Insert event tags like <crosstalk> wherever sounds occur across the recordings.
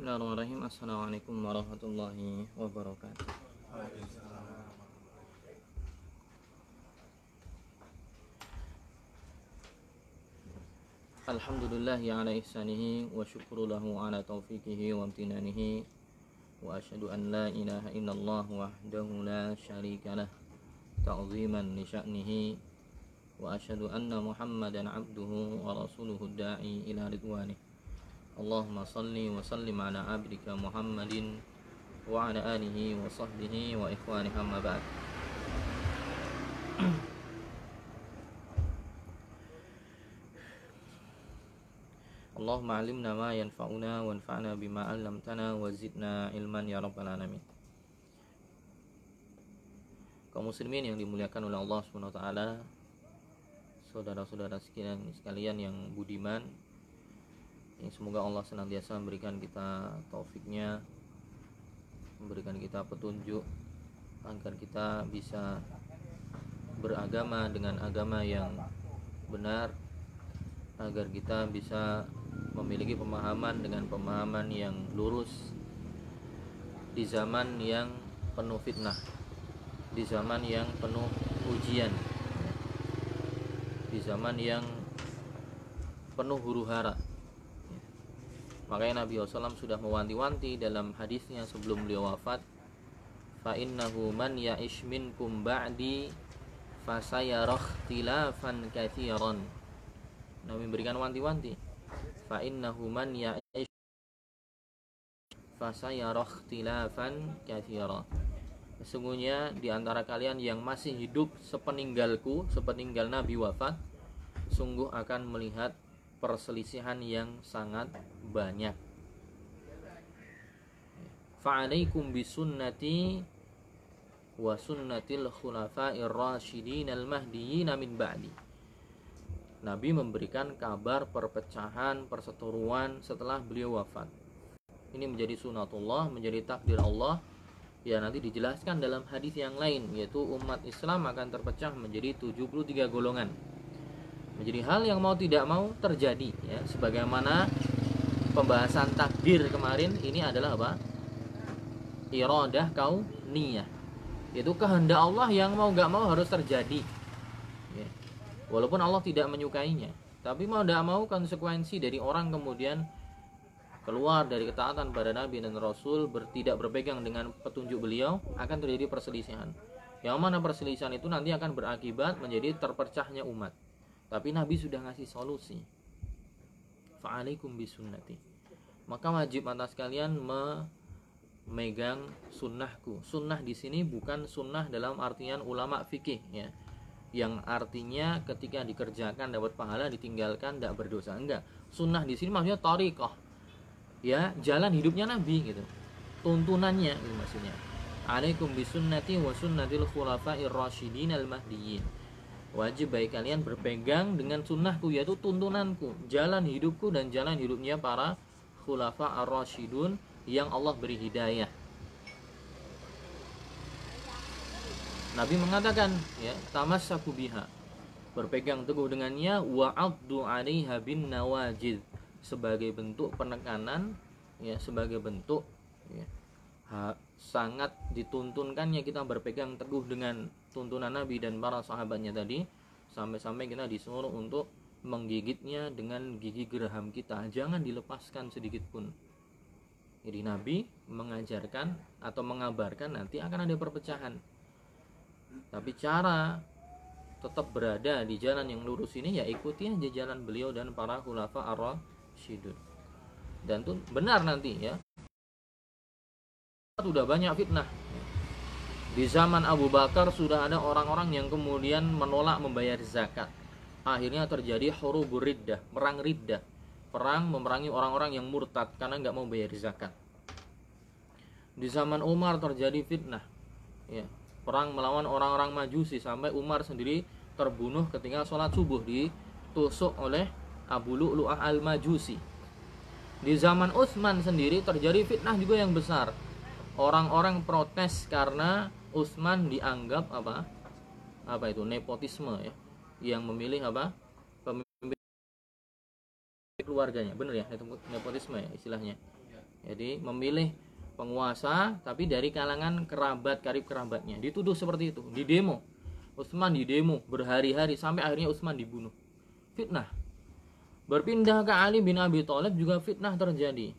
Bismillahirrahmanirrahim. Assalamualaikum warahmatullahi wabarakatuh. Alhamdulillahi ala ihsanihi wa syukru lahu ala taufiqihi wa amtinanihi wa ashadu an la ilaha illallah wahdahu la syarika lah ta'ziman li sya'nihi wa ashadu anna muhammadan abduhu wa rasuluhu da'i ila ridwanih Allahumma salli wa sallim ala abdika Muhammadin wa ala alihi wa sahbihi wa ikhwani amma ba'd. Allahumma alimna ma yanfa'una wa anfa'na bima 'allamtana wa zidna ilman ya rabbal alamin. Kaum muslimin yang dimuliakan oleh Allah Subhanahu wa taala saudara-saudara sekalian sekalian yang budiman yang semoga Allah senantiasa memberikan kita taufiknya memberikan kita petunjuk agar kita bisa beragama dengan agama yang benar agar kita bisa memiliki pemahaman dengan pemahaman yang lurus di zaman yang penuh fitnah di zaman yang penuh ujian di zaman yang penuh huru hara makanya Nabi SAW sudah mewanti-wanti dalam hadisnya sebelum beliau wafat fa innahu man ya'ish minkum ba'di fasayara ikhtilafan katsiran Nabi memberikan wanti-wanti fa innahu man ya'ish fasayara ikhtilafan katsiran Sesungguhnya di antara kalian yang masih hidup sepeninggalku, sepeninggal Nabi wafat, sungguh akan melihat perselisihan yang sangat banyak. Fa'alaikum bisunnati wa sunnatil khulafa'ir rasyidin al-mahdiyyin min ba'di. Nabi memberikan kabar perpecahan, perseteruan setelah beliau wafat. Ini menjadi sunatullah, menjadi takdir Allah ya nanti dijelaskan dalam hadis yang lain yaitu umat Islam akan terpecah menjadi 73 golongan. Menjadi hal yang mau tidak mau terjadi ya sebagaimana pembahasan takdir kemarin ini adalah apa? Iradah kau niyah. Itu kehendak Allah yang mau gak mau harus terjadi. Ya. Walaupun Allah tidak menyukainya, tapi mau tidak mau konsekuensi dari orang kemudian keluar dari ketaatan pada Nabi dan Rasul ber, tidak berpegang dengan petunjuk beliau akan terjadi perselisihan yang mana perselisihan itu nanti akan berakibat menjadi terpecahnya umat tapi Nabi sudah ngasih solusi. Fa'alaikum bisunnati. Maka wajib atas kalian memegang sunnahku. Sunnah di sini bukan sunnah dalam artian ulama fikih ya. Yang artinya ketika dikerjakan dapat pahala ditinggalkan tidak berdosa. Enggak. Sunnah di sini maksudnya tariqah. Ya jalan hidupnya Nabi gitu. Tuntunannya gitu maksudnya. Alaikum bisunnati wa sunnatil khulafa'ir rasyidin al mahdiyyin wajib baik kalian berpegang dengan sunnahku yaitu tuntunanku jalan hidupku dan jalan hidupnya para khulafa ar rasyidun yang Allah beri hidayah. Nabi mengatakan ya tamassaku biha. Berpegang teguh dengannya wa 'alaiha bin nawajid. Sebagai bentuk penekanan ya sebagai bentuk ya, ha, sangat dituntunkannya kita berpegang teguh dengan tuntunan Nabi dan para sahabatnya tadi sampai-sampai kita disuruh untuk menggigitnya dengan gigi geraham kita. Jangan dilepaskan sedikit pun. Jadi Nabi mengajarkan atau mengabarkan nanti akan ada perpecahan. Tapi cara tetap berada di jalan yang lurus ini ya ikuti aja jalan beliau dan para khulafa ar syidun dan tuh benar nanti ya. Sudah banyak fitnah di zaman Abu Bakar sudah ada orang-orang yang kemudian menolak membayar zakat akhirnya terjadi hurubur riddah perang riddah perang memerangi orang-orang yang murtad karena nggak mau bayar zakat di zaman Umar terjadi fitnah ya perang melawan orang-orang majusi sampai Umar sendiri terbunuh ketika sholat subuh ditusuk oleh Abu Lu'lu'ah al-Majusi. Di zaman Utsman sendiri terjadi fitnah juga yang besar. Orang-orang protes karena Utsman dianggap apa? Apa itu? Nepotisme ya. Yang memilih apa? Pemimpin keluarganya. Benar ya? Nepotisme ya istilahnya. Jadi memilih penguasa tapi dari kalangan kerabat karib kerabatnya. Dituduh seperti itu, di demo. Utsman di demo berhari-hari sampai akhirnya Utsman dibunuh. Fitnah. Berpindah ke Ali bin Abi Thalib juga fitnah terjadi.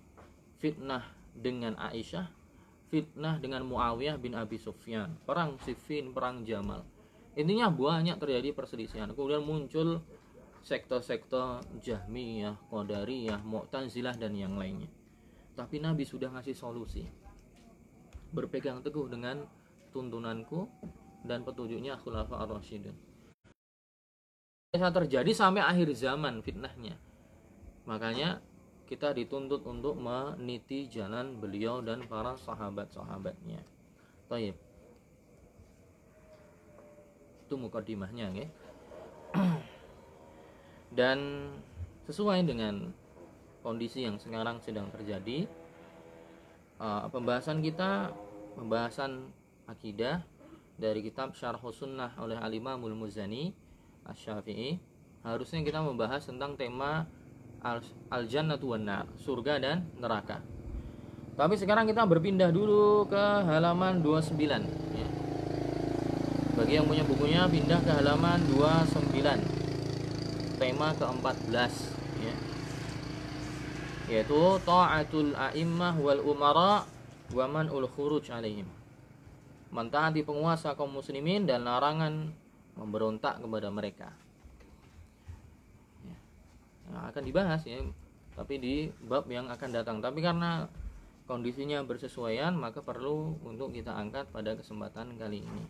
Fitnah dengan Aisyah, fitnah dengan Muawiyah bin Abi Sufyan, perang Siffin, perang Jamal. Intinya banyak terjadi perselisihan. Kemudian muncul sektor-sektor Jahmiyah, Qadariyah, Mu'tazilah dan yang lainnya. Tapi Nabi sudah ngasih solusi. Berpegang teguh dengan tuntunanku dan petunjuknya Khulafa ar-Rasyidun. Bisa terjadi sampai akhir zaman fitnahnya. Makanya kita dituntut untuk meniti jalan beliau dan para sahabat-sahabatnya. Taib. Itu mukadimahnya ya. <clears throat> dan sesuai dengan kondisi yang sekarang sedang terjadi uh, pembahasan kita pembahasan akidah dari kitab Syarh Sunnah oleh Al-Imamul Muzani Asy-Syafi'i harusnya kita membahas tentang tema al-jannatu wan nar, surga dan neraka. Tapi sekarang kita berpindah dulu ke halaman 29 ya. Bagi yang punya bukunya pindah ke halaman 29 tema ke-14 ya. Yaitu ta'atul a'immah wal umara wa ul khuruj alaihim. Mentaati penguasa kaum muslimin dan larangan memberontak kepada mereka. Nah, akan dibahas ya, tapi di bab yang akan datang. Tapi karena kondisinya bersesuaian, maka perlu untuk kita angkat pada kesempatan kali ini.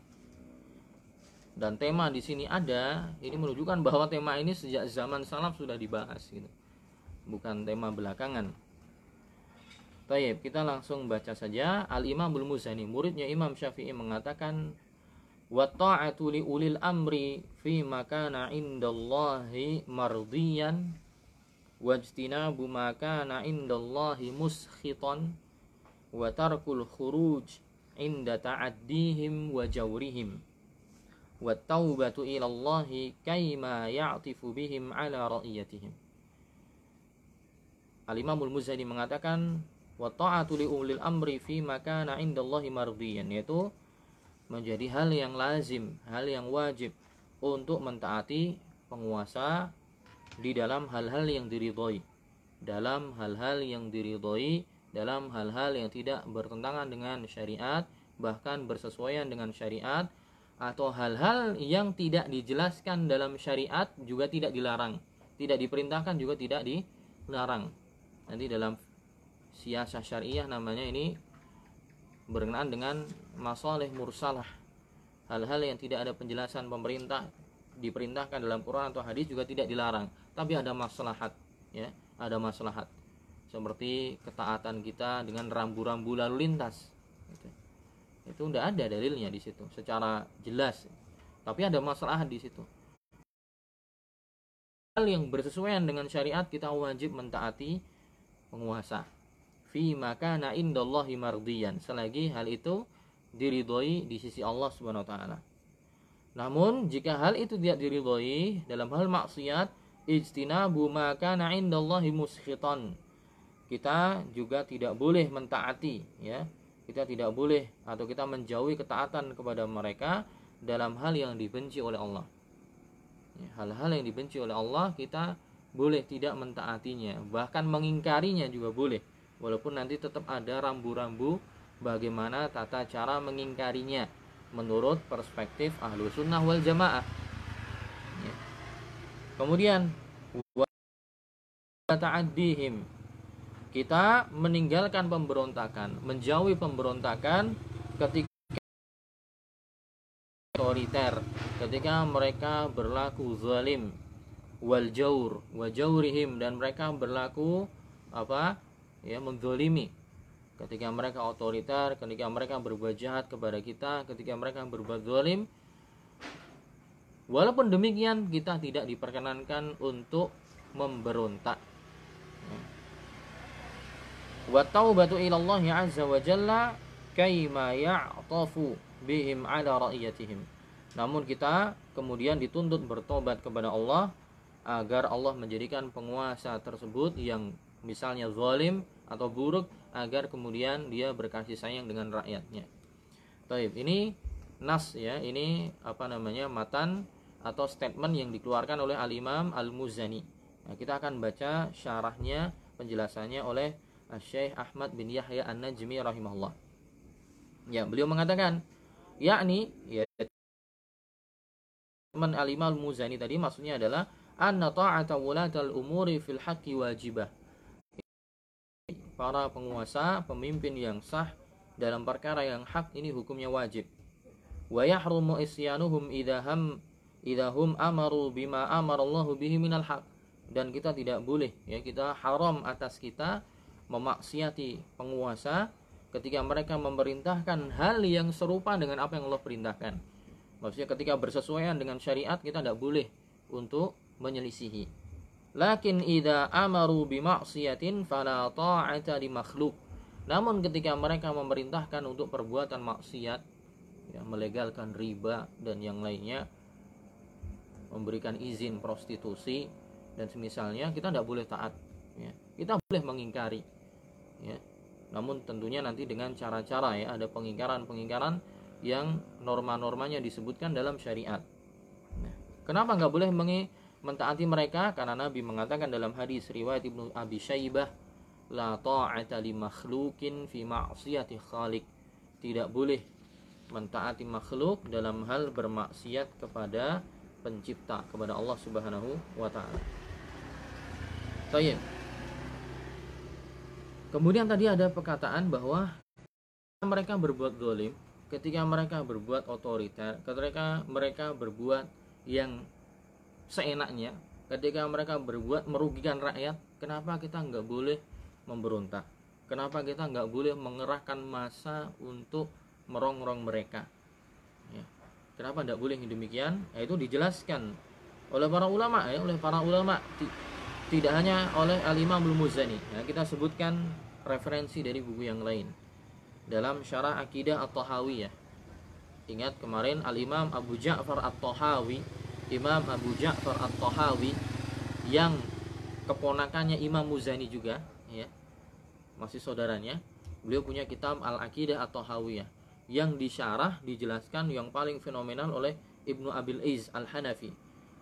Dan tema di sini ada ini menunjukkan bahwa tema ini sejak zaman salaf sudah dibahas gitu. Bukan tema belakangan. Tayyip, kita langsung baca saja. Al Imam Al Muzani muridnya Imam Syafi'i mengatakan wa ta'atu li ulil amri fi makana indallahi mardiyan wajtinabu makana indallahi muskhitan wa tarkul khuruj inda ta'addihim wa jawrihim wa taubatu ila Allah kaima ya'tifu bihim ala ra'iyatihim. Al-Imamul Muzani mengatakan wa ta'atu li ulil amri fi makana indallahi mardiyan yaitu menjadi hal yang lazim, hal yang wajib untuk mentaati penguasa di dalam hal-hal yang diridhoi, dalam hal-hal yang diridhoi, dalam hal-hal yang tidak bertentangan dengan syariat, bahkan bersesuaian dengan syariat atau hal-hal yang tidak dijelaskan dalam syariat juga tidak dilarang. Tidak diperintahkan juga tidak dilarang. Nanti dalam siasah syariah namanya ini berkenaan dengan masalah mursalah. Hal-hal yang tidak ada penjelasan pemerintah diperintahkan dalam Quran atau hadis juga tidak dilarang. Tapi ada maslahat ya. Ada maslahat. Seperti ketaatan kita dengan rambu-rambu lalu lintas gitu. Itu tidak ada dalilnya di situ secara jelas. Tapi ada masalah di situ. Hal yang bersesuaian dengan syariat kita wajib mentaati penguasa. Fi maka na indallahi mardiyan. Selagi hal itu diridhoi di sisi Allah Subhanahu wa taala namun jika hal itu tidak diridhoi dalam hal maksiat ijtinabu maka na indallahi muskhitan kita juga tidak boleh mentaati ya kita tidak boleh atau kita menjauhi ketaatan kepada mereka dalam hal yang dibenci oleh Allah. Ya, hal-hal yang dibenci oleh Allah kita boleh tidak mentaatinya, bahkan mengingkarinya juga boleh. Walaupun nanti tetap ada rambu-rambu bagaimana tata cara mengingkarinya menurut perspektif ahlu sunnah wal jamaah. Ya. Kemudian ta'addihim kita meninggalkan pemberontakan, menjauhi pemberontakan ketika otoriter, ketika mereka berlaku zalim, wal jaur, wa jaurihim dan mereka berlaku apa? ya menzalimi. Ketika mereka otoriter, ketika mereka berbuat jahat kepada kita, ketika mereka berbuat zalim, walaupun demikian kita tidak diperkenankan untuk memberontak wa taubatu ila Allah azza wa jalla kaima ya'tafu bihim ala ra'iyatihim. Namun kita kemudian dituntut bertobat kepada Allah agar Allah menjadikan penguasa tersebut yang misalnya zalim atau buruk agar kemudian dia berkasih sayang dengan rakyatnya. Taib, ini nas ya, ini apa namanya matan atau statement yang dikeluarkan oleh Al Imam Al Muzani. Nah, kita akan baca syarahnya, penjelasannya oleh Syekh Ahmad bin Yahya An-Najmi rahimahullah. Ya, beliau mengatakan, yakni ya teman Al Imam Al Muzani tadi maksudnya adalah anna ta'ata wulatal umuri fil haqqi wajibah. Para penguasa, pemimpin yang sah dalam perkara yang hak ini hukumnya wajib. Wa yahrumu isyanuhum idza ham hum amaru bima amarallahu bihi minal haq. Dan kita tidak boleh ya kita haram atas kita memaksiati penguasa ketika mereka memerintahkan hal yang serupa dengan apa yang Allah perintahkan. Maksudnya ketika bersesuaian dengan syariat kita tidak boleh untuk menyelisihi. Lakin idza amaru bimaksiatin fala ta'ata li makhluk. Namun ketika mereka memerintahkan untuk perbuatan maksiat, ya, melegalkan riba dan yang lainnya, memberikan izin prostitusi dan semisalnya, kita tidak boleh taat. Ya. Kita boleh mengingkari. Ya. Namun tentunya nanti dengan cara-cara ya, ada pengingkaran-pengingkaran yang norma-normanya disebutkan dalam syariat. Nah, kenapa nggak boleh mengingkari? Mentaati mereka karena Nabi mengatakan dalam hadis riwayat Ibnu Abi Syaibah la ta'ata li makhlukin fi ma'siyati khaliq tidak boleh mentaati makhluk dalam hal bermaksiat kepada pencipta kepada Allah Subhanahu wa taala. Baik. Kemudian tadi ada perkataan bahwa mereka berbuat zalim, ketika mereka berbuat otoriter, ketika mereka berbuat yang seenaknya ketika mereka berbuat merugikan rakyat kenapa kita nggak boleh memberontak? Kenapa kita nggak boleh mengerahkan masa untuk merongrong mereka? Ya. kenapa nggak boleh demikian? Ya, itu dijelaskan oleh para ulama ya oleh para ulama. Tidak hanya oleh al-imam muzani ya, kita sebutkan referensi dari buku yang lain dalam syarah akidah at-tahawiyah ingat kemarin al-imam Abu Ja'far at-Tahawi Imam Abu Ja'far At-Tahawi yang keponakannya Imam Muzani juga ya masih saudaranya. Beliau punya kitab Al-Aqidah At-Tahawiyah yang disyarah dijelaskan yang paling fenomenal oleh Ibnu Abil Iz Al-Hanafi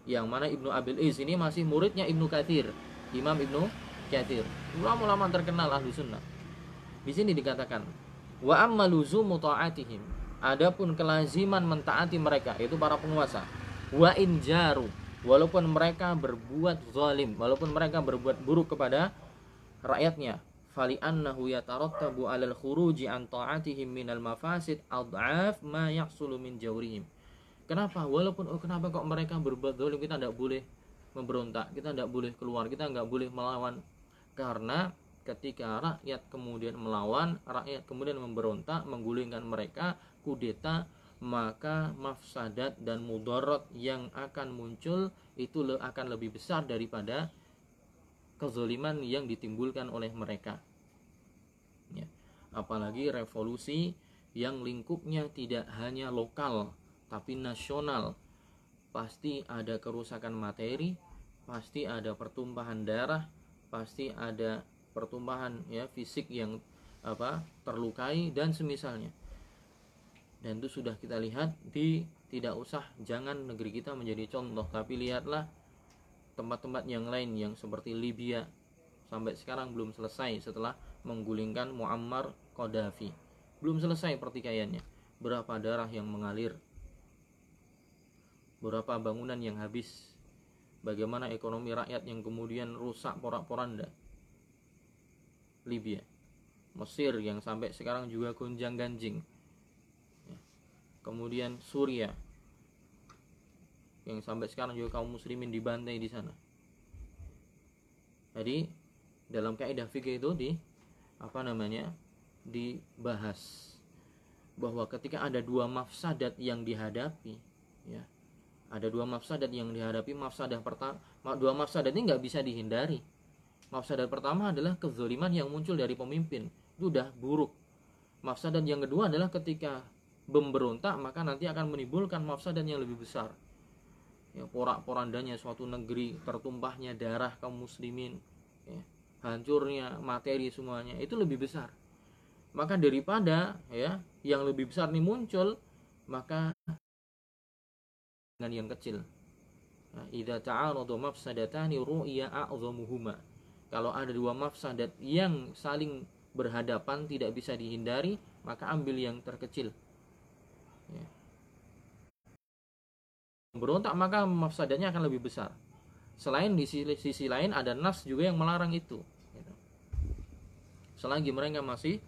yang mana Ibnu Abil Iz ini masih muridnya Ibnu Kathir Imam Ibnu Kathir ulama-ulama terkenal ahli sunnah. Di sini dikatakan wa amma luzumu adapun kelaziman mentaati mereka yaitu para penguasa wa in jaru. Walaupun mereka berbuat zalim walaupun mereka berbuat buruk kepada rakyatnya. Fali annahu yatarattabu 'alal khuruji an ta'atihim minal mafasid ad'af ma yahsulu min jawrihim. Kenapa? Walaupun oh kenapa kok mereka berbuat zalim? Kita tidak boleh memberontak kita tidak boleh keluar kita nggak boleh melawan. Karena ketika rakyat kemudian melawan rakyat kemudian memberontak menggulingkan mereka kudeta maka mafsadat dan mudarat yang akan muncul itu akan lebih besar daripada kezoliman yang ditimbulkan oleh mereka. Ya. Apalagi revolusi yang lingkupnya tidak hanya lokal tapi nasional. Pasti ada kerusakan materi, pasti ada pertumpahan darah, pasti ada pertumpahan ya fisik yang apa terlukai dan semisalnya dan itu sudah kita lihat di tidak usah jangan negeri kita menjadi contoh tapi lihatlah tempat-tempat yang lain yang seperti Libya sampai sekarang belum selesai setelah menggulingkan Muammar Qaddafi belum selesai pertikaiannya. Berapa darah yang mengalir? Berapa bangunan yang habis? Bagaimana ekonomi rakyat yang kemudian rusak porak-poranda Libya. Mesir yang sampai sekarang juga gonjang ganjing kemudian Suria yang sampai sekarang juga kaum muslimin dibantai di sana. Jadi dalam kaidah fikih itu di apa namanya dibahas bahwa ketika ada dua mafsadat yang dihadapi ya ada dua mafsadat yang dihadapi mafsadah pertama dua mafsadat ini nggak bisa dihindari. Mafsadat pertama adalah kezoliman yang muncul dari pemimpin. Itu udah buruk. Mafsadat yang kedua adalah ketika memberontak maka nanti akan menimbulkan mafsadat yang lebih besar. Ya porak-porandanya suatu negeri tertumpahnya darah kaum muslimin ya. hancurnya materi semuanya itu lebih besar. Maka daripada ya yang lebih besar ini muncul maka dengan yang kecil. Nah, idza ta'aradu mafsadatani ru'ya a'zamuhuma. Kalau ada dua mafsadat yang saling berhadapan tidak bisa dihindari maka ambil yang terkecil ya. Berontak maka mafsadatnya akan lebih besar. Selain di sisi, lain ada nas juga yang melarang itu gitu. selagi mereka masih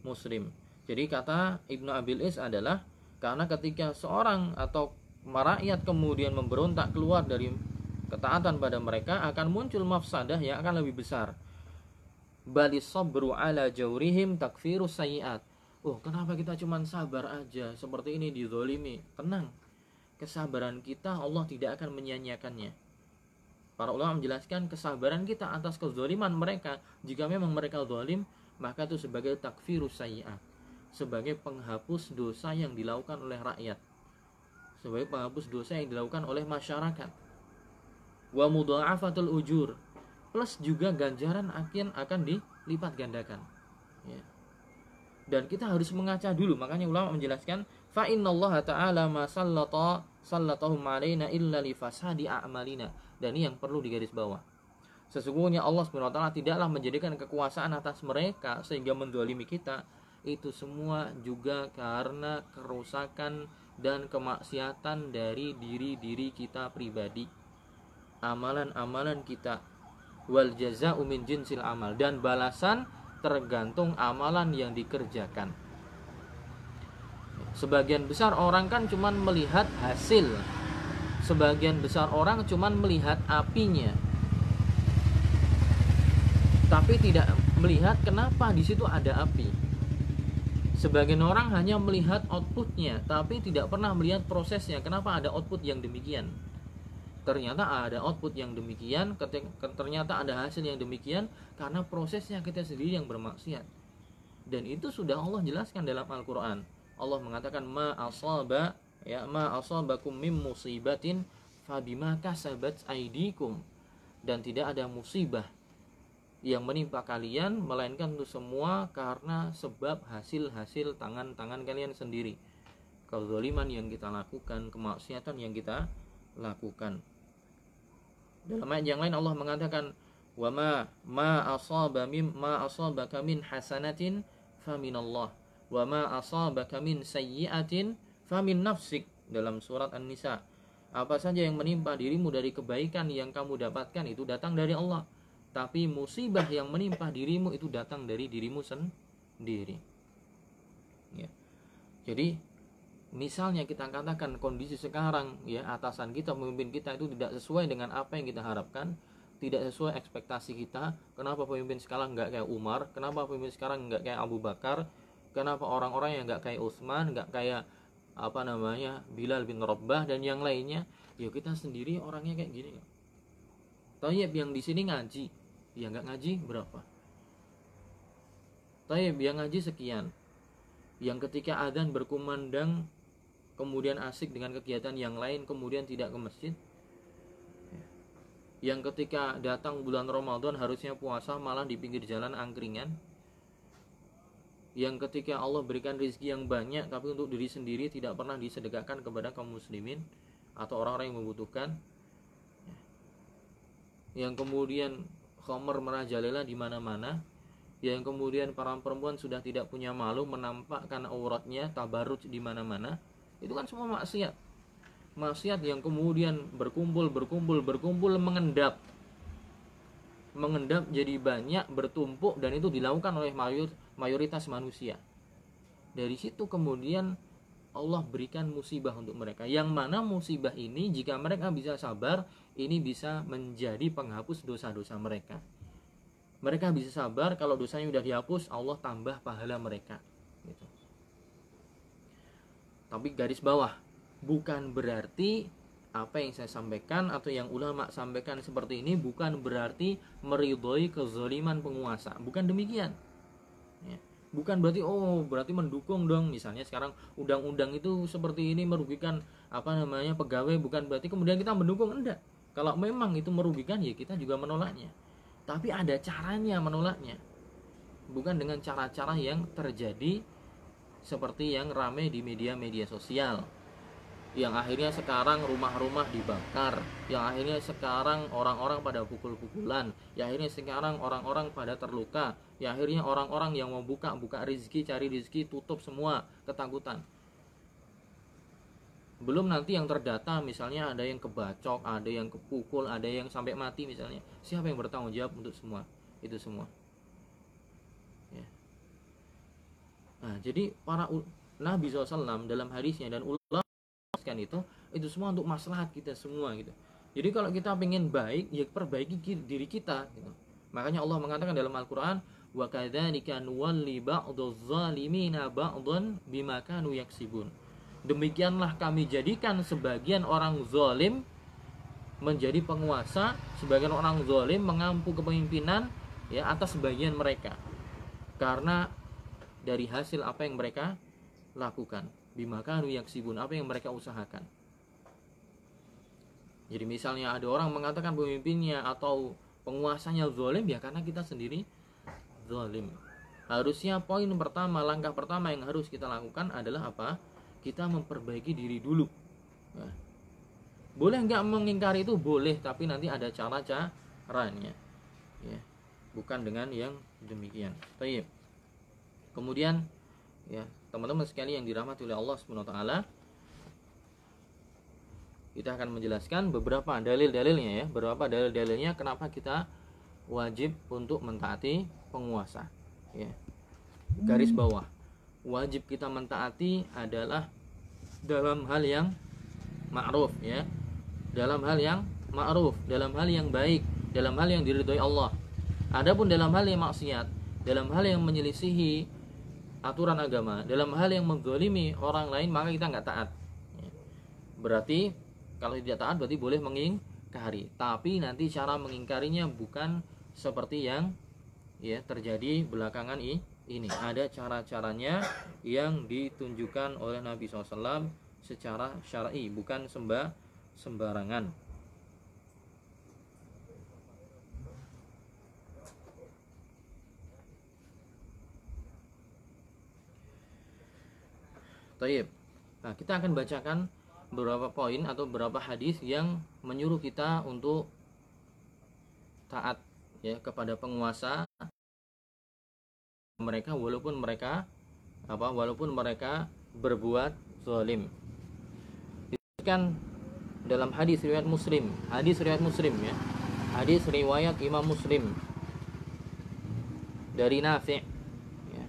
muslim. Jadi kata Ibnu Abil Is adalah karena ketika seorang atau rakyat kemudian memberontak keluar dari ketaatan pada mereka akan muncul mafsadah yang akan lebih besar. Bali sabru ala jawrihim takfiru sayiat. Oh kenapa kita cuma sabar aja? Seperti ini dizolimi. Tenang kesabaran kita Allah tidak akan menyanyiakannya Para ulama menjelaskan kesabaran kita atas kezoliman mereka. Jika memang mereka zalim maka itu sebagai takfirus sayiat sebagai penghapus dosa yang dilakukan oleh rakyat. Sebagai penghapus dosa yang dilakukan oleh masyarakat. Wa mudha'afatul ujur. Plus juga ganjaran akan akan dilipat gandakan. Ya. dan kita harus mengaca dulu. Makanya ulama menjelaskan fa innallaha ta'ala ma sallata sallatahum alaina illa li fasadi a'malina. Dan ini yang perlu digaris bawah sesungguhnya Allah SWT tidaklah menjadikan kekuasaan atas mereka sehingga mendolimi kita. Itu semua juga karena kerusakan dan kemaksiatan dari diri-diri kita pribadi. Amalan-amalan kita. Wal jaza'u min jinsil amal. Dan balasan tergantung amalan yang dikerjakan sebagian besar orang kan cuman melihat hasil. Sebagian besar orang cuman melihat apinya. Tapi tidak melihat kenapa di situ ada api. Sebagian orang hanya melihat outputnya tapi tidak pernah melihat prosesnya. Kenapa ada output yang demikian? Ternyata ada output yang demikian ternyata ada hasil yang demikian karena prosesnya kita sendiri yang bermaksiat. Dan itu sudah Allah jelaskan dalam Al-Quran Allah mengatakan ma asaba ya ma asabakum mim musibatin fabima kasabat aidikum dan tidak ada musibah yang menimpa kalian melainkan itu semua karena sebab hasil-hasil tangan-tangan kalian sendiri. Kezaliman yang kita lakukan kemaksiatan yang kita lakukan. Dalam ayat yang lain Allah mengatakan wa ma ma asaba mim ma asabaka min hasanatin faminallah wa ma asabaka min sayyi'atin famin nafsik dalam surat An-Nisa. Apa saja yang menimpa dirimu dari kebaikan yang kamu dapatkan itu datang dari Allah. Tapi musibah yang menimpa dirimu itu datang dari dirimu sendiri. Ya. jadi misalnya kita katakan kondisi sekarang ya atasan kita pemimpin kita itu tidak sesuai dengan apa yang kita harapkan tidak sesuai ekspektasi kita. Kenapa pemimpin sekarang nggak kayak Umar? Kenapa pemimpin sekarang nggak kayak Abu Bakar kenapa orang-orang yang nggak kayak Utsman nggak kayak apa namanya Bilal bin Rabbah dan yang lainnya ya kita sendiri orangnya kayak gini. Tayyib yang di sini ngaji. Ya nggak ngaji berapa? Tayyib yang ngaji sekian. Yang ketika adzan berkumandang kemudian asik dengan kegiatan yang lain kemudian tidak ke masjid. Yang ketika datang bulan Ramadan harusnya puasa malah di pinggir jalan angkringan yang ketika Allah berikan rezeki yang banyak tapi untuk diri sendiri tidak pernah disedekahkan kepada kaum muslimin atau orang-orang yang membutuhkan. Yang kemudian khomer merajalela di mana-mana. Yang kemudian para perempuan sudah tidak punya malu menampakkan auratnya tabarruj di mana-mana. Itu kan semua maksiat. Maksiat yang kemudian berkumpul berkumpul berkumpul mengendap. Mengendap jadi banyak bertumpuk dan itu dilakukan oleh mayoritas manusia. Dari situ kemudian Allah berikan musibah untuk mereka. Yang mana musibah ini jika mereka bisa sabar ini bisa menjadi penghapus dosa-dosa mereka. Mereka bisa sabar kalau dosanya sudah dihapus Allah tambah pahala mereka gitu. tapi garis bawah bukan berarti apa yang saya sampaikan atau yang ulama sampaikan seperti ini bukan berarti meridhoi kezaliman penguasa. Bukan demikian ya. bukan berarti oh berarti mendukung dong. Misalnya sekarang undang-undang itu seperti ini merugikan apa namanya pegawai bukan berarti kemudian kita mendukung. Enggak. Kalau memang itu merugikan ya kita juga menolaknya. Tapi ada caranya menolaknya. Bukan dengan cara-cara yang terjadi seperti yang ramai di media-media sosial yang akhirnya sekarang rumah-rumah dibakar. Yang akhirnya sekarang orang-orang pada pukul-pukulan. Yang akhirnya sekarang orang-orang pada terluka. Yang akhirnya orang-orang yang mau buka buka rezeki cari rezeki tutup semua ketakutan. Belum nanti yang terdata misalnya ada yang kebacok ada yang kepukul ada yang sampai mati misalnya. Siapa yang bertanggung jawab untuk semua? Itu semua. Ya. nah jadi para Nabi SAW dalam hadisnya dan ulama kan itu itu semua untuk maslahat kita semua gitu. Jadi kalau kita pengen baik ya perbaiki diri kita gitu. Makanya Allah mengatakan dalam Al-Qur'an wa yaksibun. Demikianlah kami jadikan sebagian orang zalim menjadi penguasa sebagian orang zalim mengampu kepemimpinan ya atas sebagian mereka. Karena dari hasil apa yang mereka lakukan bimakanu yaksibun apa yang mereka usahakan? Jadi misalnya ada orang mengatakan pemimpinnya atau penguasanya zalim ya karena kita sendiri zalim. Harusnya poin pertama langkah pertama yang harus kita lakukan adalah apa? Kita memperbaiki diri dulu. Nah, boleh nggak mengingkari itu? Boleh tapi nanti ada cara caranya ya. Bukan dengan yang demikian. Taib. kemudian ya teman-teman sekali yang dirahmati oleh Allah Subhanahu taala kita akan menjelaskan beberapa dalil-dalilnya ya, beberapa dalil-dalilnya kenapa kita wajib untuk mentaati penguasa. Ya. Garis bawah. Wajib kita mentaati adalah dalam hal yang ma'ruf ya. Dalam hal yang ma'ruf, dalam hal yang baik, dalam hal yang diridhoi Allah. Adapun dalam hal yang maksiat, dalam hal yang menyelisihi aturan agama. Dalam hal yang menzolimi orang lain maka kita nggak taat. Berarti kalau tidak taat berarti boleh mengingkari. Tapi nanti cara mengingkarinya bukan seperti yang ya terjadi belakangan ini ini. Ada cara-caranya yang ditunjukkan oleh Nabi SAW secara syar'i bukan sembah sembarangan Taib. Nah, kita akan bacakan beberapa poin atau beberapa hadis yang menyuruh kita untuk taat ya kepada penguasa mereka walaupun mereka apa walaupun mereka berbuat zalim. kan dalam hadis riwayat Muslim, hadis riwayat Muslim ya. Hadis riwayat Imam Muslim dari Nafi' ya.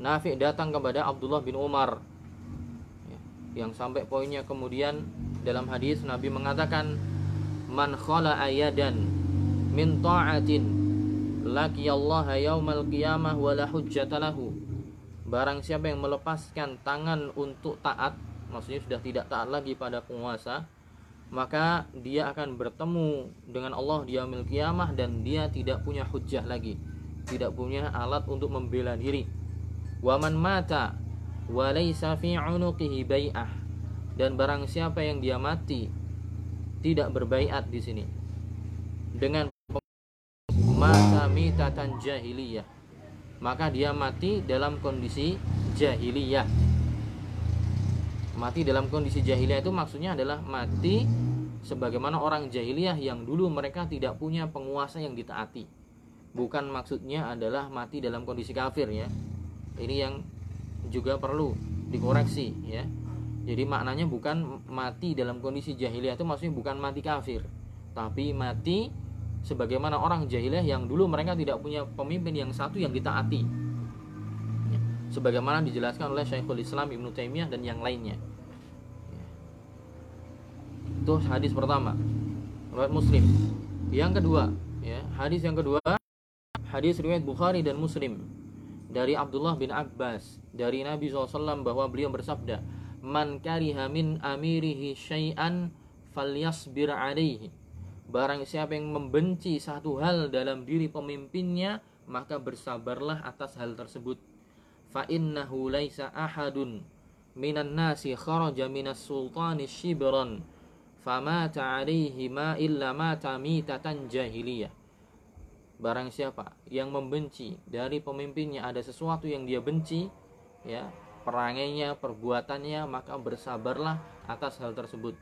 Nafi' datang kepada Abdullah bin Umar yang sampai poinnya kemudian dalam hadis Nabi mengatakan man khala ayadan min ta'atin Allah yaumal qiyamah wala hujjata lahu. Barang siapa yang melepaskan tangan untuk taat maksudnya sudah tidak taat lagi pada penguasa maka dia akan bertemu dengan Allah di yaumil qiyamah dan dia tidak punya hujjah lagi tidak punya alat untuk membela diri. Waman mata walaysa fi dan barang siapa yang dia mati tidak berbaiat di sini. Dengan mata mitatan jahiliyah. Maka dia mati dalam kondisi jahiliyah. Mati dalam kondisi jahiliyah itu maksudnya adalah mati sebagaimana orang jahiliyah yang dulu mereka tidak punya penguasa yang ditaati. Bukan maksudnya adalah mati dalam kondisi kafir ya. Ini yang juga perlu dikoreksi ya jadi maknanya bukan mati dalam kondisi jahiliyah itu maksudnya bukan mati kafir tapi mati sebagaimana orang jahiliyah yang dulu mereka tidak punya pemimpin yang satu yang ditaati ya. sebagaimana dijelaskan oleh Syekhul Islam Ibnu Taimiyah dan yang lainnya ya. itu hadis pertama riwayat Muslim yang kedua ya hadis yang kedua hadis riwayat Bukhari dan Muslim dari Abdullah bin Abbas dari Nabi SAW bahwa beliau bersabda man kariha min amirihi syai'an falyasbir alaihi. Barang siapa yang membenci satu hal dalam diri pemimpinnya maka bersabarlah atas hal tersebut. Fa innahu laisa ahadun minan nasi kharaja minas sultani shibran famata alaihi ma illa mata mitatan jahiliyah barang siapa yang membenci dari pemimpinnya ada sesuatu yang dia benci ya perangainya perbuatannya maka bersabarlah atas hal tersebut.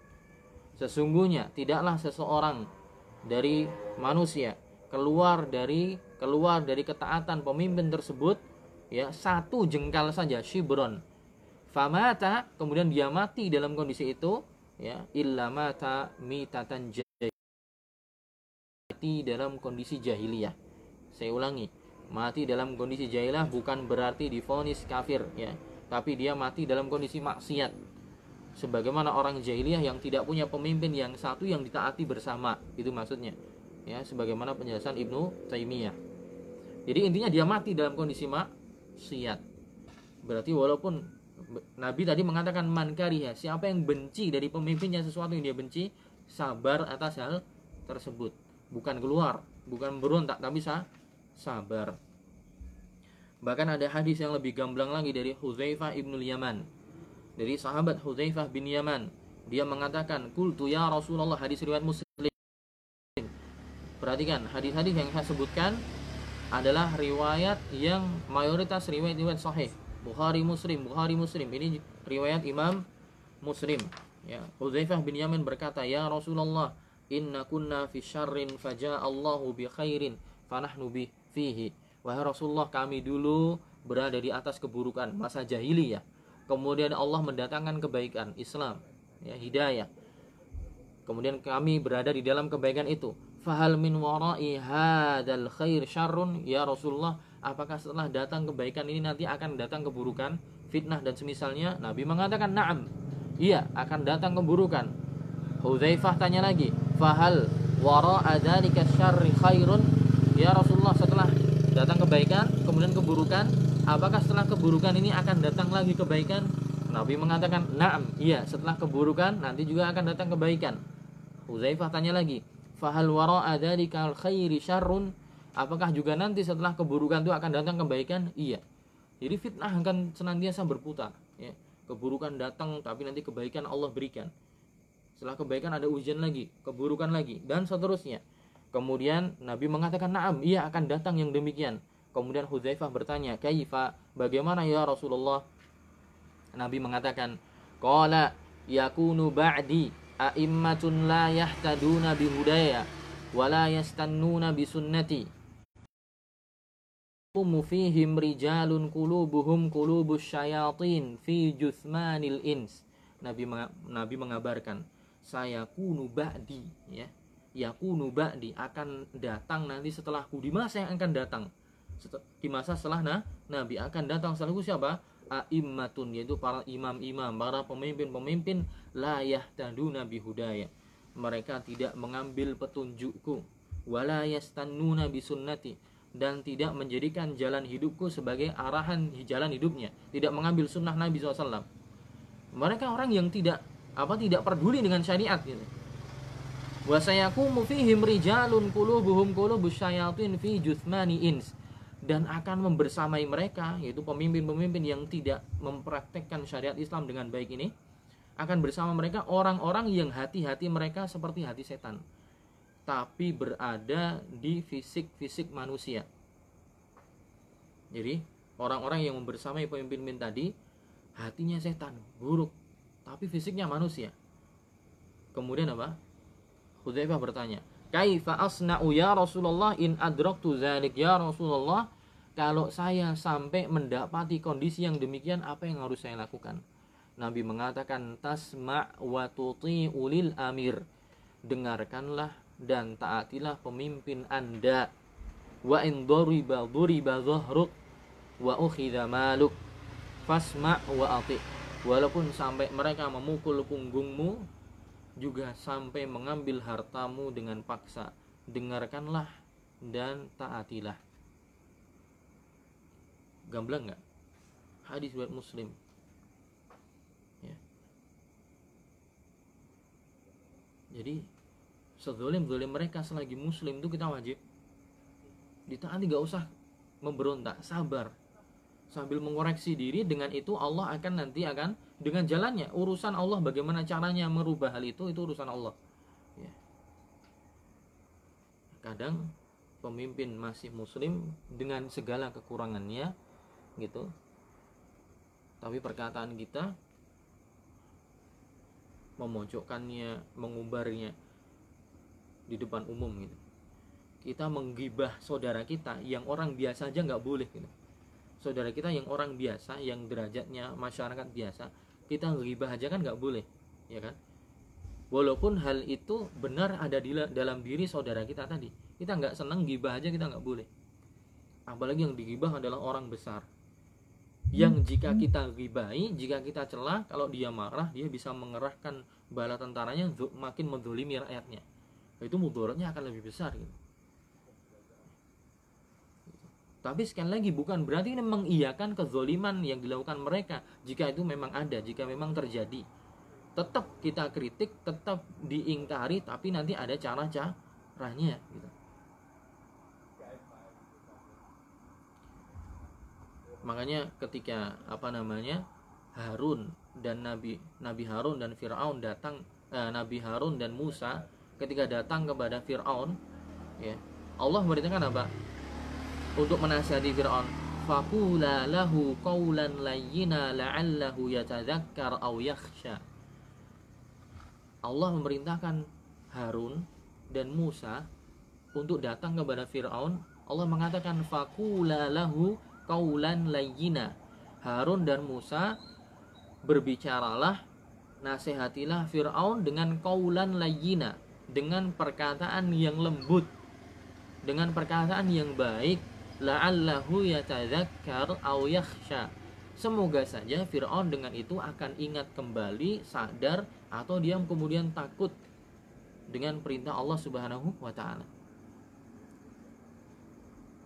Sesungguhnya tidaklah seseorang dari manusia keluar dari keluar dari ketaatan pemimpin tersebut ya satu jengkal saja shibron. Famata kemudian dia mati dalam kondisi itu ya illa mata mitatan mati dalam kondisi jahiliyah. Saya ulangi, mati dalam kondisi jahiliyah bukan berarti difonis kafir ya, tapi dia mati dalam kondisi maksiat. Sebagaimana orang jahiliyah yang tidak punya pemimpin yang satu yang ditaati bersama, itu maksudnya. Ya, sebagaimana penjelasan Ibnu Taimiyah. Jadi intinya dia mati dalam kondisi maksiat. Berarti walaupun Nabi tadi mengatakan man kariha, siapa yang benci dari pemimpinnya sesuatu yang dia benci, sabar atas hal tersebut bukan keluar bukan berontak tapi sah, sabar. Bahkan ada hadis yang lebih gamblang lagi dari Hudzaifah ibnu Yaman dari sahabat Hudzaifah bin Yaman dia mengatakan kultu ya Rasulullah hadis riwayat Muslim. Perhatikan hadis-hadis yang saya sebutkan adalah riwayat yang mayoritas riwayat-riwayat sahih. Bukhari Muslim Bukhari Muslim. Ini riwayat Imam Muslim. Ya Hudzaifah bin Yaman berkata ya Rasulullah inna kunna fi syarrin faja Allahu bi khairin fanahnu bi fihi. Wahai Rasulullah kami dulu berada di atas keburukan masa jahiliyah. Kemudian Allah mendatangkan kebaikan Islam ya hidayah. Kemudian kami berada di dalam kebaikan itu. Fahal min wara'i hadzal khair syarrun? Ya Rasulullah apakah setelah datang kebaikan ini nanti akan datang keburukan fitnah dan semisalnya? Nabi mengatakan na'am. Iya akan datang keburukan. Hudzaifah tanya lagi fahal wara dzalika syarri khairun. Ya Rasulullah setelah datang kebaikan kemudian keburukan apakah setelah keburukan ini akan datang lagi kebaikan? Nabi mengatakan na'am. Iya setelah keburukan nanti juga akan datang kebaikan. Huzaifah tanya lagi fahal wara dzalika khairi syarrun? Apakah juga nanti setelah keburukan itu akan datang kebaikan? Iya. Jadi fitnah akan senantiasa berputar ya. Keburukan datang tapi nanti kebaikan Allah berikan setelah kebaikan ada ujian lagi, keburukan lagi, dan seterusnya. Kemudian Nabi mengatakan, "Na'am, ia akan datang yang demikian." Kemudian Hudzaifah bertanya, "Kaifa? Bagaimana ya Rasulullah?" Nabi mengatakan, "Qala yakunu ba'di a'immatun la yahtaduna bihudaya wa la yastannuna bisunnati." fihim rijalun qulubuhum qulubus syayatin fi juthmanil ins. Nabi mengabarkan saya kunu ba'di ya. Yakunu ba'di akan datang nanti setelahku. Di masa yang akan datang? Di masa setelah nah, Nabi akan datang setelahku siapa? A'immatun yaitu para imam-imam para pemimpin-pemimpin. Layah tadu nabi hudaya mereka tidak mengambil petunjukku. Wala yastannuna bisunnati. Dan tidak menjadikan jalan hidupku sebagai arahan jalan hidupnya. Tidak mengambil sunnah Nabi SAW mereka orang yang tidak apa tidak peduli dengan syariat gitu. Wa sayakumu fihim rijalun qulubuhum qulubus syayatin fi juthmani ins. Dan akan membersamai mereka yaitu pemimpin-pemimpin yang tidak mempraktekkan syariat Islam dengan baik ini akan bersama mereka orang-orang yang hati-hati mereka seperti hati setan. Tapi berada di fisik-fisik manusia. Jadi orang-orang yang membersamai pemimpin-pemimpin tadi hatinya setan buruk tapi fisiknya manusia. Kemudian apa? Hudzaifah bertanya, "Kaifa asna'u ya Rasulullah in adraktu dzalik ya Rasulullah?" Kalau saya sampai mendapati kondisi yang demikian, apa yang harus saya lakukan? Nabi mengatakan, "Tasma' wa ulil amir." Dengarkanlah dan taatilah pemimpin Anda. Wa in duriba duriba dhahruk wa ukhidha maluk fasma' wa ati' walaupun sampai mereka memukul punggungmu juga sampai mengambil hartamu dengan paksa. Dengarkanlah dan taatilah. Gamblang nggak? Hadis buat muslim. Ya. jadi sezolim zolim mereka selagi muslim itu kita wajib. Ditaati nggak usah memberontak sabar sambil mengoreksi diri dengan itu Allah akan nanti akan dengan jalannya urusan Allah bagaimana caranya merubah hal itu itu urusan Allah. Ya. kadang pemimpin masih muslim dengan segala kekurangannya gitu. Tapi perkataan kita memojokkannya mengubarnya di depan umum gitu. Kita menggibah saudara kita yang orang biasa aja nggak boleh gitu saudara kita yang orang biasa yang derajatnya masyarakat biasa kita gibah aja kan nggak boleh ya kan walaupun hal itu benar ada di dalam diri saudara kita tadi kita nggak senang gibah aja kita nggak boleh apalagi yang digibah adalah orang besar yang jika kita gibahi, jika kita celah, kalau dia marah, dia bisa mengerahkan bala tentaranya makin mendolimi rakyatnya. Itu mudaratnya akan lebih besar gitu. Tapi sekali lagi bukan berarti ini mengiyakan kezoliman yang dilakukan mereka jika itu memang ada, jika memang terjadi. Tetap kita kritik, tetap diingkari, tapi nanti ada cara-caranya gitu. makanya ketika apa namanya Harun dan Nabi Nabi Harun dan Firaun datang eh, Nabi Harun dan Musa ketika datang kepada Firaun ya Allah memberitakan apa untuk menasihati Firaun. Faqula lahu qawlan layyina la'allahu yatadzakkar aw yakhsha. Allah memerintahkan Harun dan Musa untuk datang kepada Firaun. Allah mengatakan faqula lahu kaulan layyina. Harun dan Musa berbicaralah nasihatilah Fir'aun dengan kaulan layyina dengan perkataan yang lembut dengan perkataan yang baik la'allahu yatadzakkar aw yakhsha semoga saja Fir'aun dengan itu akan ingat kembali sadar atau dia kemudian takut dengan perintah Allah Subhanahu wa taala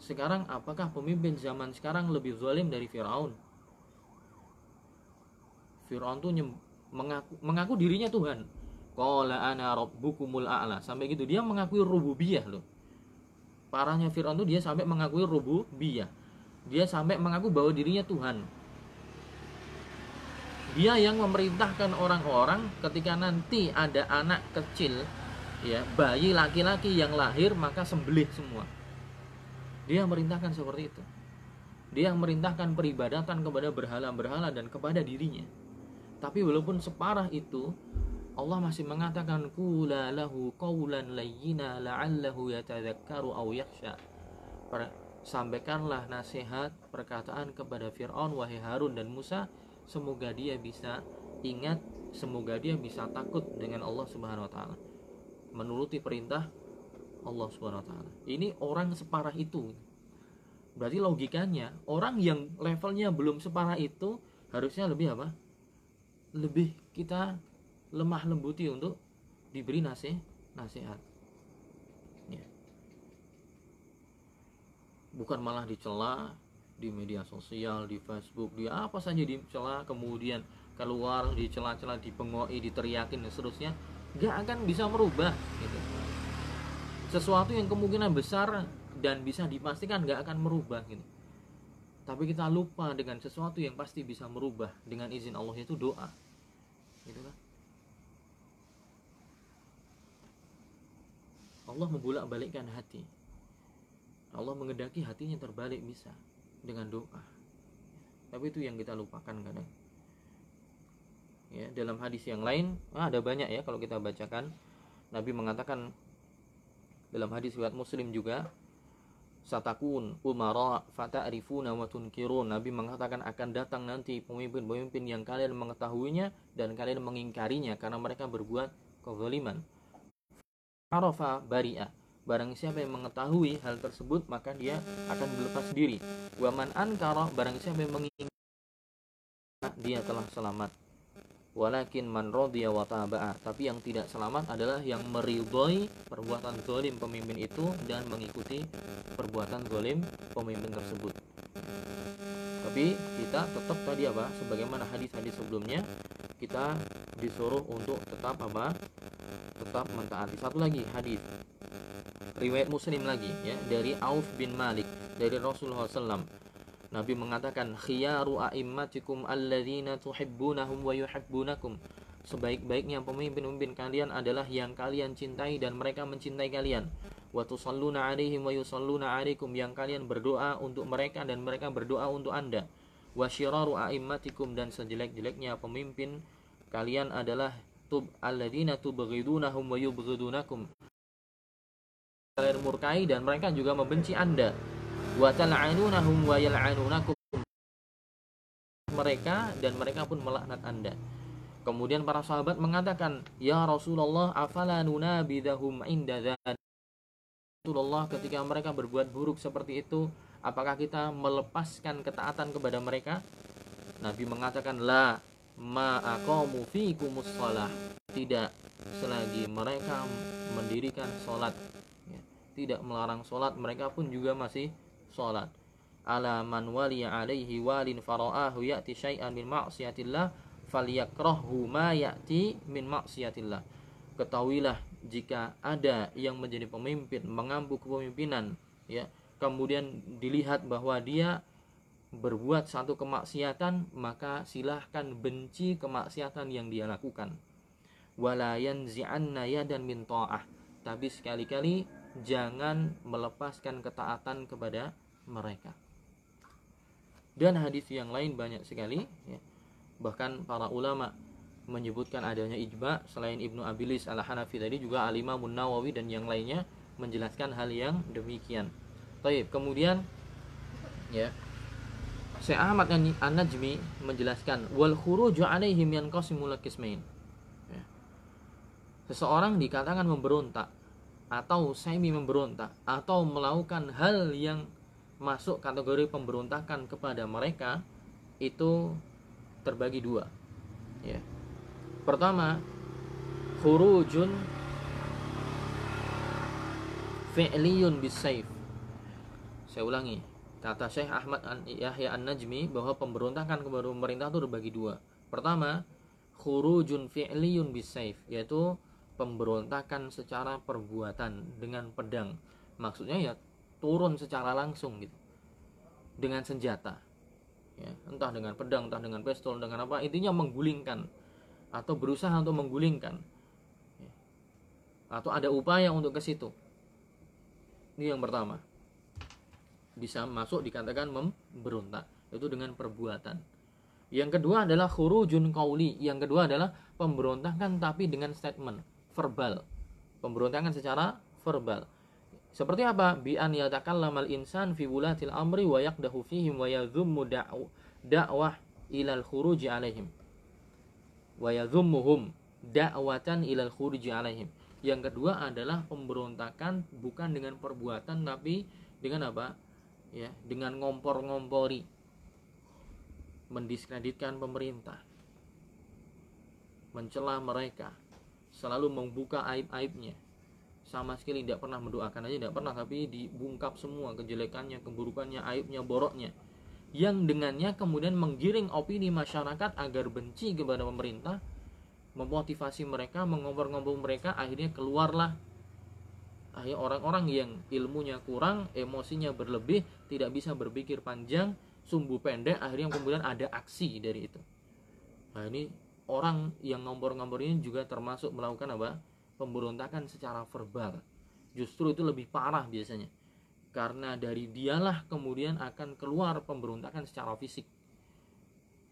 sekarang apakah pemimpin zaman sekarang lebih zalim dari Firaun? Firaun tuh mengaku, mengaku dirinya Tuhan. Qala ana rabbukumul a'la. Sampai gitu dia mengakui rububiyah loh. Parahnya Firaun tuh dia sampai mengakui rububiyah. Dia sampai mengaku bahwa dirinya Tuhan. Dia yang memerintahkan orang-orang ketika nanti ada anak kecil ya, bayi laki-laki yang lahir maka sembelih semua dia merintahkan seperti itu. Dia merintahkan peribadatan kepada berhala-berhala dan kepada dirinya. Tapi walaupun separah itu, Allah masih mengatakan kula lahu qawlan layyina la'allahu yatadzakkaru aw yakhsha. Sampaikanlah nasihat perkataan kepada Firaun wahai Harun dan Musa semoga dia bisa ingat semoga dia bisa takut dengan Allah Subhanahu wa taala. Menuruti perintah Allah Subhanahu taala. Ini orang separah itu. Berarti logikanya orang yang levelnya belum separah itu harusnya lebih apa? Lebih kita lemah lembuti untuk diberi nasihat. nasihat. Ya. Bukan malah dicela di media sosial, di Facebook, di apa saja dicela, kemudian keluar dicela-cela, dipengoi, diteriakin dan seterusnya, nggak akan bisa merubah gitu sesuatu yang kemungkinan besar dan bisa dipastikan nggak akan merubah gitu tapi kita lupa dengan sesuatu yang pasti bisa merubah dengan izin Allah itu doa gitu kan Allah membulak balikkan hati. Allah mengendaki hatinya terbalik bisa dengan doa. Tapi itu yang kita lupakan kadang. Ya dalam hadis yang lain ah, ada banyak ya kalau kita bacakan. Nabi mengatakan dalam hadis riwayat Muslim juga satakun umara fata'rifuna wa tunkirun. Nabi mengatakan akan datang nanti pemimpin-pemimpin yang kalian mengetahuinya dan kalian mengingkarinya karena mereka berbuat kezaliman arafa bari'a barang siapa yang mengetahui hal tersebut maka dia akan berlepas diri. Waman ankara barang siapa yang mengingkari dia telah selamat. Walakin man radiya wa taba'a. Tapi yang tidak selamat adalah yang meridhoi perbuatan zalim pemimpin itu dan mengikuti perbuatan zalim pemimpin tersebut tapi kita tetap tadi apa sebagaimana hadis-hadis sebelumnya kita disuruh untuk tetap apa tetap mentaati satu lagi hadis riwayat muslim lagi ya dari Auf bin Malik dari Rasulullah SAW Nabi mengatakan khiyaru a'immatikum alladzina tuhibbunahum wa yuhibbunakum. Sebaik-baiknya pemimpin-pemimpin kalian adalah yang kalian cintai dan mereka mencintai kalian. Wa tusalluna alaihim wa yusalluna alaikum yang kalian berdoa untuk mereka dan mereka berdoa untuk Anda. Wa syiraru a'immatikum dan sejelek-jeleknya pemimpin kalian adalah tub alladzina tubghidunahum wa yubghidunakum. Kalian murkai dan mereka juga membenci Anda. Wa tal'anunahum wa yal'anunakum. Mereka dan mereka pun melaknat Anda. Kemudian para sahabat mengatakan, "Ya Rasulullah, afala nunabidahum inda Rasulullah ketika mereka berbuat buruk seperti itu, apakah kita melepaskan ketaatan kepada mereka? Nabi mengatakan, "La ma aqamu fikumus shalah." Tidak selagi mereka mendirikan salat. Ya, tidak melarang salat, mereka pun juga masih salat ala man wali alaihi walin fara'ahu ya'ti syai'an min ma'siyatillah falyakrahu ma ya'ti min ma'siyatillah ketahuilah jika ada yang menjadi pemimpin mengampu kepemimpinan ya kemudian dilihat bahwa dia berbuat satu kemaksiatan maka silahkan benci kemaksiatan yang dia lakukan. Wala yanzi'anna yadan min ta'ah. Tapi sekali-kali jangan melepaskan ketaatan kepada mereka. Dan hadis yang lain banyak sekali ya. bahkan para ulama menyebutkan adanya ijma selain Ibnu Abilis al-Hanafi tadi juga Alimah Nawawi dan yang lainnya menjelaskan hal yang demikian. Taib. Kemudian ya Syekh Ahmad An-Najmi menjelaskan wal khuruju alaihim yanqasimul qismain. Ya. Seseorang dikatakan memberontak atau semi memberontak atau melakukan hal yang masuk kategori pemberontakan kepada mereka itu terbagi dua ya pertama khurujun fi'liyun bisayf saya ulangi kata Syekh Ahmad Yahya An-Najmi bahwa pemberontakan kepada pemerintah itu terbagi dua. Pertama khurujun fi'liyun bisayf yaitu pemberontakan secara perbuatan dengan pedang. Maksudnya ya turun secara langsung gitu. Dengan senjata. Ya, entah dengan pedang entah dengan pistol dengan apa intinya menggulingkan atau berusaha untuk menggulingkan. Ya. atau ada upaya untuk ke situ. Ini yang pertama. Bisa masuk dikatakan memberontak itu dengan perbuatan. Yang kedua adalah khurujun kauli yang kedua adalah pemberontakan tapi dengan statement verbal. Pemberontakan secara verbal. Seperti apa? Bi an yatakallamal insan fi wulatil amri wa yaqdahu fihim wa yadhummu da'wah ilal khuruji alaihim. Wa da'watan ilal khuruji alaihim. Yang kedua adalah pemberontakan bukan dengan perbuatan tapi dengan apa? Ya, dengan ngompor-ngompori. Mendiskreditkan pemerintah. Mencela mereka. Selalu membuka aib-aibnya sama sekali tidak pernah mendoakan aja tidak pernah tapi dibungkap semua kejelekannya keburukannya aibnya boroknya yang dengannya kemudian menggiring opini masyarakat agar benci kepada pemerintah memotivasi mereka mengobrol-ngobrol mereka akhirnya keluarlah akhirnya orang-orang yang ilmunya kurang emosinya berlebih tidak bisa berpikir panjang sumbu pendek akhirnya kemudian ada aksi dari itu nah ini orang yang ngompor-ngompor ini juga termasuk melakukan apa pemberontakan secara verbal. Justru itu lebih parah biasanya. Karena dari dialah kemudian akan keluar pemberontakan secara fisik.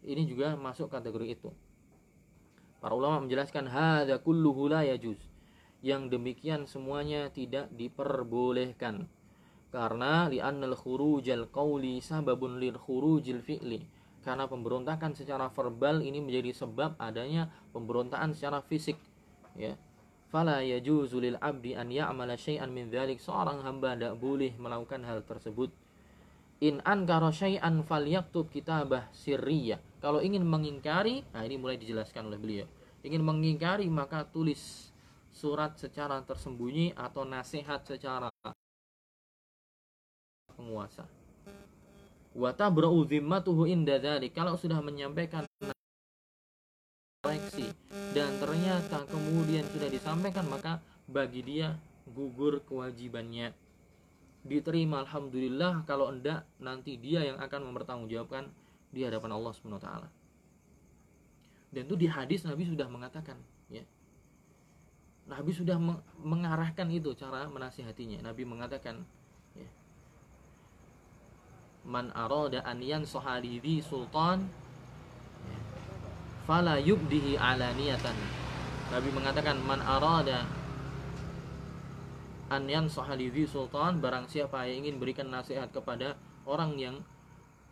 Ini juga masuk kategori itu. Para ulama menjelaskan hadza kulluhu la yajuz. Yang demikian semuanya tidak diperbolehkan. Karena li'annal khurujal qawli sababun lil khurujil fi'li. Karena pemberontakan secara verbal ini menjadi sebab adanya pemberontakan secara fisik ya fala yajuzu lil abdi an ya'mala syai'an min dzalik seorang hamba tidak boleh melakukan hal tersebut. In ankara syai'an falyaktub kitabah sirriyah. Kalau ingin mengingkari nah ini mulai dijelaskan oleh beliau. Ingin mengingkari maka tulis surat secara tersembunyi atau nasihat secara penguasa. Wa tabra'u dhimmatuhu inda dzalik kalau sudah menyampaikan koreksi dan ternyata kemudian sudah disampaikan maka bagi dia gugur kewajibannya diterima alhamdulillah kalau enggak nanti dia yang akan mempertanggungjawabkan di hadapan Allah Subhanahu taala. Dan itu di hadis Nabi sudah mengatakan ya. Nabi sudah mengarahkan itu cara menasihatinya. Nabi mengatakan, ya, man arada an yansaha sultan fala yubdihi alaniyatan. Nabi mengatakan man arada an yansaha sultan barang siapa yang ingin berikan nasihat kepada orang yang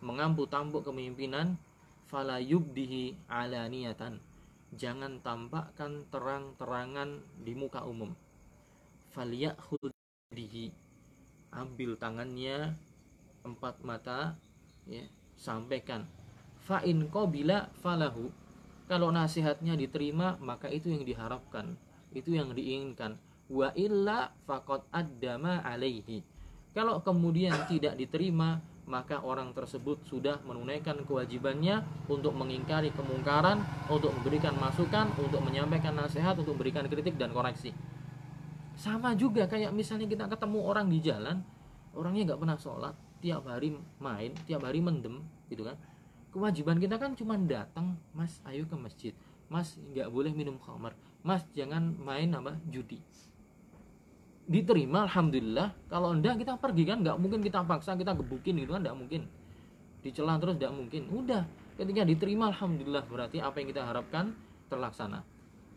mengampu tampuk kepemimpinan fala yubdihi alaniyatan. Jangan tampakkan terang-terangan di muka umum. Falyakhudhihi ambil tangannya empat mata ya sampaikan. Fa in qabila falahu kalau nasihatnya diterima maka itu yang diharapkan itu yang diinginkan wa illa faqad addama alaihi kalau kemudian tidak diterima maka orang tersebut sudah menunaikan kewajibannya untuk mengingkari kemungkaran, untuk memberikan masukan, untuk menyampaikan nasihat, untuk memberikan kritik dan koreksi. Sama juga kayak misalnya kita ketemu orang di jalan, orangnya nggak pernah sholat, tiap hari main, tiap hari mendem, gitu kan? Kewajiban kita kan cuma datang, mas, ayo ke masjid, mas nggak boleh minum khamar, mas jangan main apa judi. Diterima alhamdulillah. Kalau enggak kita pergi kan nggak mungkin kita paksa kita gebukin gitu kan nggak mungkin. Dicela terus nggak mungkin. Udah ketika diterima alhamdulillah berarti apa yang kita harapkan? Terlaksana.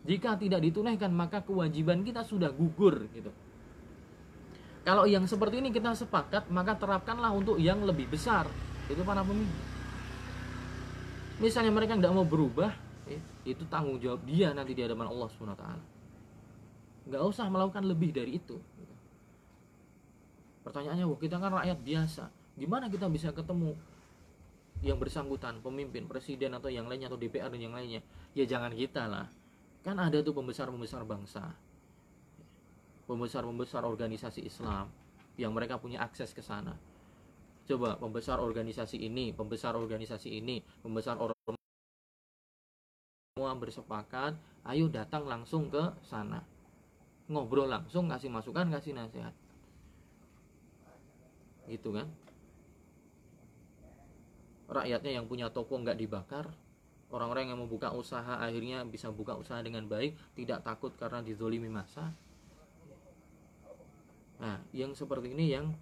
Jika tidak ditunaikan maka kewajiban kita sudah gugur gitu. Kalau yang seperti ini kita sepakat maka terapkanlah untuk yang lebih besar. Itu para pemimpin misalnya mereka nggak mau berubah eh, itu tanggung jawab dia nanti di hadapan Allah swt nggak usah melakukan lebih dari itu. Pertanyaannya wah kita kan rakyat biasa. Gimana kita bisa ketemu yang bersangkutan pemimpin presiden atau yang lainnya atau DPR dan yang lainnya? Ya jangan kita lah. Kan ada tuh pembesar-pembesar bangsa. Pembesar-pembesar organisasi Islam yang mereka punya akses ke sana coba pembesar organisasi ini pembesar organisasi ini pembesar orang semua bersepakat ayo datang langsung ke sana. Ngobrol langsung kasih masukan kasih nasihat. Gitu kan? Rakyatnya yang punya toko nggak dibakar. Orang-orang yang mau buka usaha akhirnya bisa buka usaha dengan baik tidak takut karena dizolimi masa nah yang seperti ini yang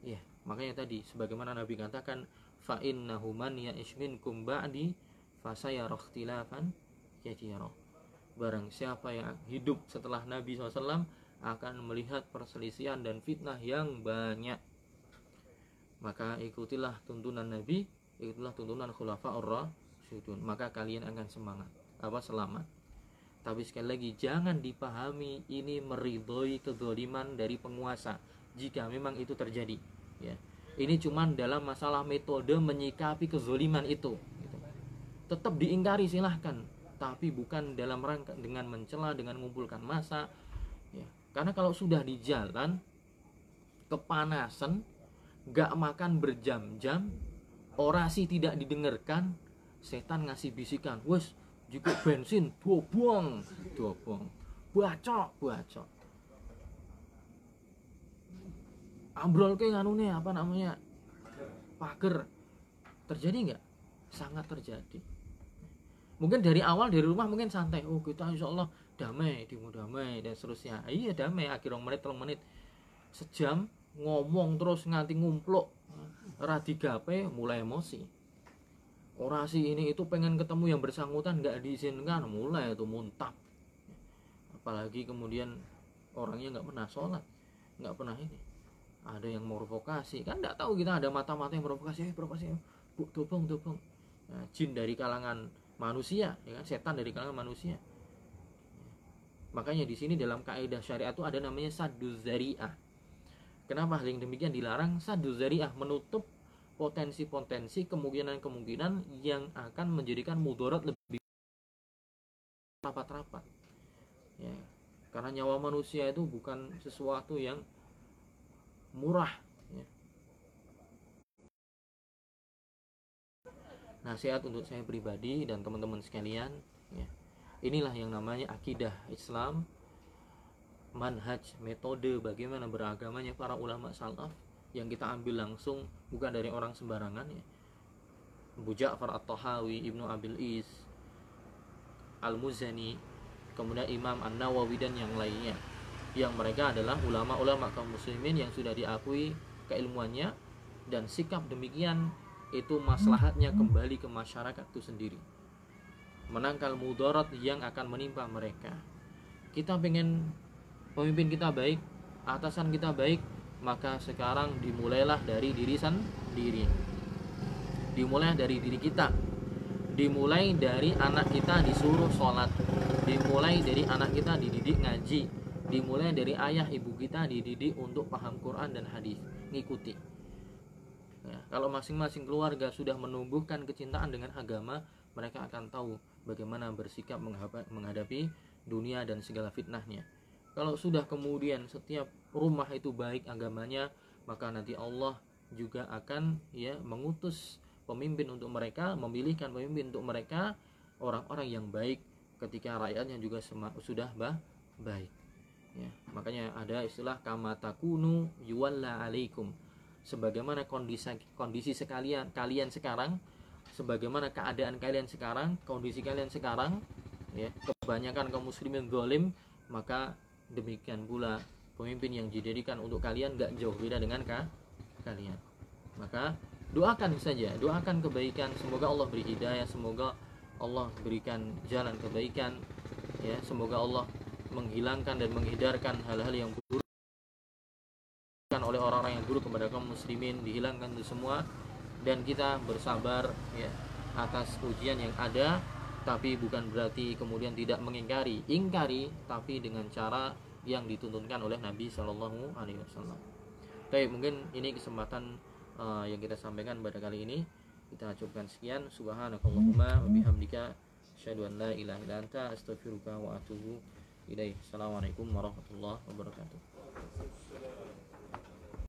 ya makanya tadi sebagaimana Nabi katakan fa innahu man ya'ish minkum ba'di fasayara ikhtilafan katsiran Barang siapa yang hidup setelah Nabi SAW akan melihat perselisihan dan fitnah yang banyak. Maka ikutilah tuntunan Nabi, ikutilah tuntunan khulafa'ur rasyidun. Maka kalian akan semangat, apa selamat. Tapi sekali lagi jangan dipahami ini meridhoi kezaliman dari penguasa jika memang itu terjadi. Ya. Ini cuma dalam masalah metode menyikapi kezaliman itu. Gitu. Tetap diingkari silahkan tapi bukan dalam rangka dengan mencela dengan mengumpulkan masa ya karena kalau sudah di jalan kepanasan gak makan berjam-jam orasi tidak didengarkan setan ngasih bisikan wes juga bensin dua buang dua buang bacok bacok ambrol ke nganune apa namanya? Pagar terjadi nggak? Sangat terjadi. Mungkin dari awal dari rumah mungkin santai. Oh kita insya Allah damai demo damai dan seterusnya. Iya damai. Akhir menit tolong menit. Sejam ngomong terus nganti ngumpluk. Radi gape mulai emosi. Orasi ini itu pengen ketemu yang bersangkutan nggak diizinkan. Mulai itu muntah apalagi kemudian orangnya nggak pernah sholat nggak pernah ini ada yang mau provokasi. Kan nggak tahu kita ada mata-mata yang provokasi. Eh provokasi bu dobong dobong nah, jin dari kalangan manusia ya kan? Setan dari kalangan manusia. Makanya di sini dalam kaidah syariat itu ada namanya saduz zari'ah. Kenapa hal yang demikian dilarang? Saduz zari'ah menutup potensi-potensi kemungkinan-kemungkinan yang akan menjadikan mudarat lebih rapat-rapat. Ya karena nyawa manusia itu bukan sesuatu yang murah nasihat untuk saya pribadi dan teman-teman sekalian ya. inilah yang namanya akidah Islam manhaj metode bagaimana beragamanya para ulama salaf yang kita ambil langsung bukan dari orang sembarangan ya. Abu Ja'far At-Tahawi Ibnu Abil Is Al-Muzani kemudian Imam An Nawawi dan yang lainnya yang mereka adalah ulama-ulama kaum muslimin yang sudah diakui keilmuannya dan sikap demikian itu maslahatnya kembali ke masyarakat itu sendiri. Menangkal mudarat yang akan menimpa mereka. Kita pengen pemimpin kita baik atasan kita baik maka sekarang dimulailah dari diri sendiri. Dimulai dari diri kita. Dimulai dari anak kita disuruh sholat. Dimulai dari anak kita dididik ngaji dimulai dari ayah ibu kita dididik untuk paham Quran dan hadis. Ngikuti. Ya, kalau masing-masing keluarga sudah menumbuhkan kecintaan dengan agama mereka akan tahu bagaimana bersikap menghadapi dunia dan segala fitnahnya. Kalau sudah kemudian setiap rumah itu baik agamanya maka nanti Allah juga akan ya mengutus pemimpin untuk mereka memilihkan pemimpin untuk mereka orang-orang yang baik ketika rakyatnya juga sudah bah baik ya, makanya ada istilah kama takunu yuwalla alaikum. Sebagaimana kondisi kondisi sekalian kalian sekarang sebagaimana keadaan kalian sekarang kondisi kalian sekarang ya kebanyakan kaum muslimin zalim maka demikian pula pemimpin yang dijadikan untuk kalian gak jauh beda dengan kah kalian. Maka doakan saja doakan kebaikan. Semoga Allah beri hidayah semoga Allah berikan jalan kebaikan ya semoga Allah menghilangkan dan menghindarkan hal-hal yang buruk oleh orang-orang yang buruk kepada kaum muslimin dihilangkan itu semua dan kita bersabar ya atas ujian yang ada tapi bukan berarti kemudian tidak mengingkari ingkari tapi dengan cara yang dituntunkan oleh Nabi Shallallahu Alaihi Wasallam. Baik, mungkin ini kesempatan uh, yang kita sampaikan pada kali ini. Kita cukupkan sekian. Subhanakallahumma wa bihamdika asyhadu an la ilaha astaghfiruka wa ilaih. Assalamualaikum warahmatullahi wabarakatuh.